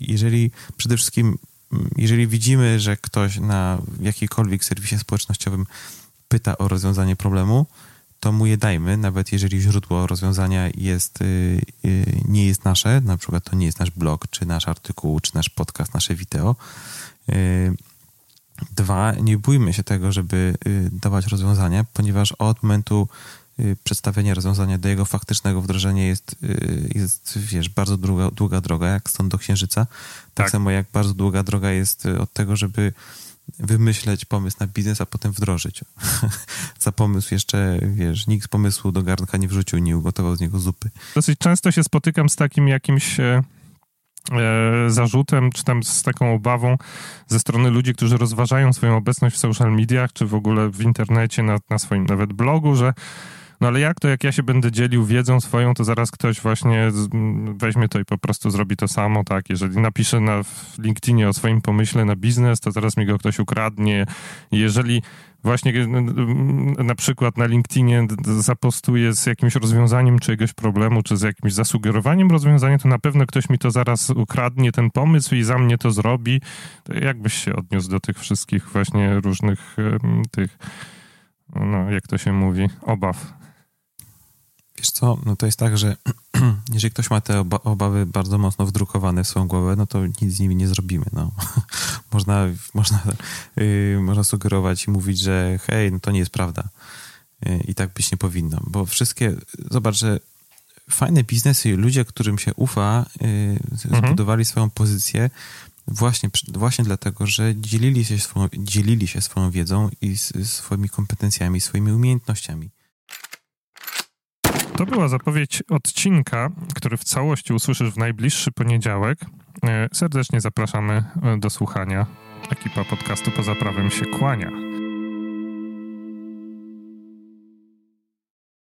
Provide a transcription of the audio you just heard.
jeżeli przede wszystkim, jeżeli widzimy, że ktoś na jakikolwiek serwisie społecznościowym pyta o rozwiązanie problemu, to mu je dajmy, nawet jeżeli źródło rozwiązania jest, y, y, nie jest nasze, na przykład to nie jest nasz blog, czy nasz artykuł, czy nasz podcast, nasze wideo. Y, dwa, nie bójmy się tego, żeby dawać rozwiązania, ponieważ od momentu przedstawienia rozwiązania do jego faktycznego wdrożenia jest, jest wiesz, bardzo długa, długa droga, jak stąd do Księżyca. Tak, tak samo jak bardzo długa droga jest od tego, żeby wymyśleć pomysł na biznes, a potem wdrożyć. Za pomysł jeszcze, wiesz, nikt pomysłu do garnka nie wrzucił, nie ugotował z niego zupy. Dosyć często się spotykam z takim jakimś e, e, zarzutem, czy tam z taką obawą ze strony ludzi, którzy rozważają swoją obecność w social mediach, czy w ogóle w internecie, na, na swoim nawet blogu, że no ale jak to, jak ja się będę dzielił wiedzą swoją, to zaraz ktoś właśnie weźmie to i po prostu zrobi to samo, tak? Jeżeli napiszę na LinkedInie o swoim pomyśle na biznes, to zaraz mi go ktoś ukradnie. Jeżeli właśnie na przykład na LinkedInie zapostuję z jakimś rozwiązaniem czyjegoś problemu, czy z jakimś zasugerowaniem rozwiązania, to na pewno ktoś mi to zaraz ukradnie, ten pomysł i za mnie to zrobi. To jakbyś się odniósł do tych wszystkich właśnie różnych tych, no jak to się mówi, obaw? Wiesz co, no to jest tak, że jeżeli ktoś ma te obawy bardzo mocno wdrukowane w swoją głowę, no to nic z nimi nie zrobimy. No. można, można, yy, można sugerować i mówić, że hej, no to nie jest prawda. Yy, I tak być nie powinno. Bo wszystkie, zobacz, że fajne biznesy, ludzie, którym się ufa, yy, zbudowali swoją pozycję właśnie, właśnie dlatego, że dzielili się, swoją, dzielili się swoją wiedzą i swoimi kompetencjami, swoimi umiejętnościami. To była zapowiedź odcinka, który w całości usłyszysz w najbliższy poniedziałek. E, serdecznie zapraszamy e, do słuchania. Ekipa podcastu Poza Prawem się kłania.